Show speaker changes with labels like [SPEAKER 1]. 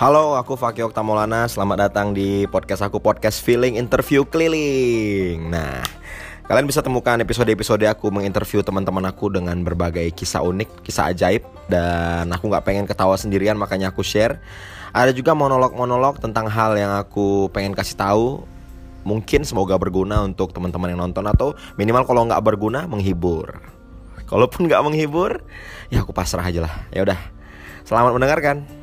[SPEAKER 1] Halo, aku Fakih Oktamolana. Selamat datang di podcast aku, podcast Feeling Interview Keliling. Nah, kalian bisa temukan episode-episode aku menginterview teman-teman aku dengan berbagai kisah unik, kisah ajaib, dan aku nggak pengen ketawa sendirian, makanya aku share. Ada juga monolog-monolog tentang hal yang aku pengen kasih tahu. Mungkin semoga berguna untuk teman-teman yang nonton atau minimal kalau nggak berguna menghibur. Kalaupun nggak menghibur, ya aku pasrah aja lah. Ya udah, selamat mendengarkan.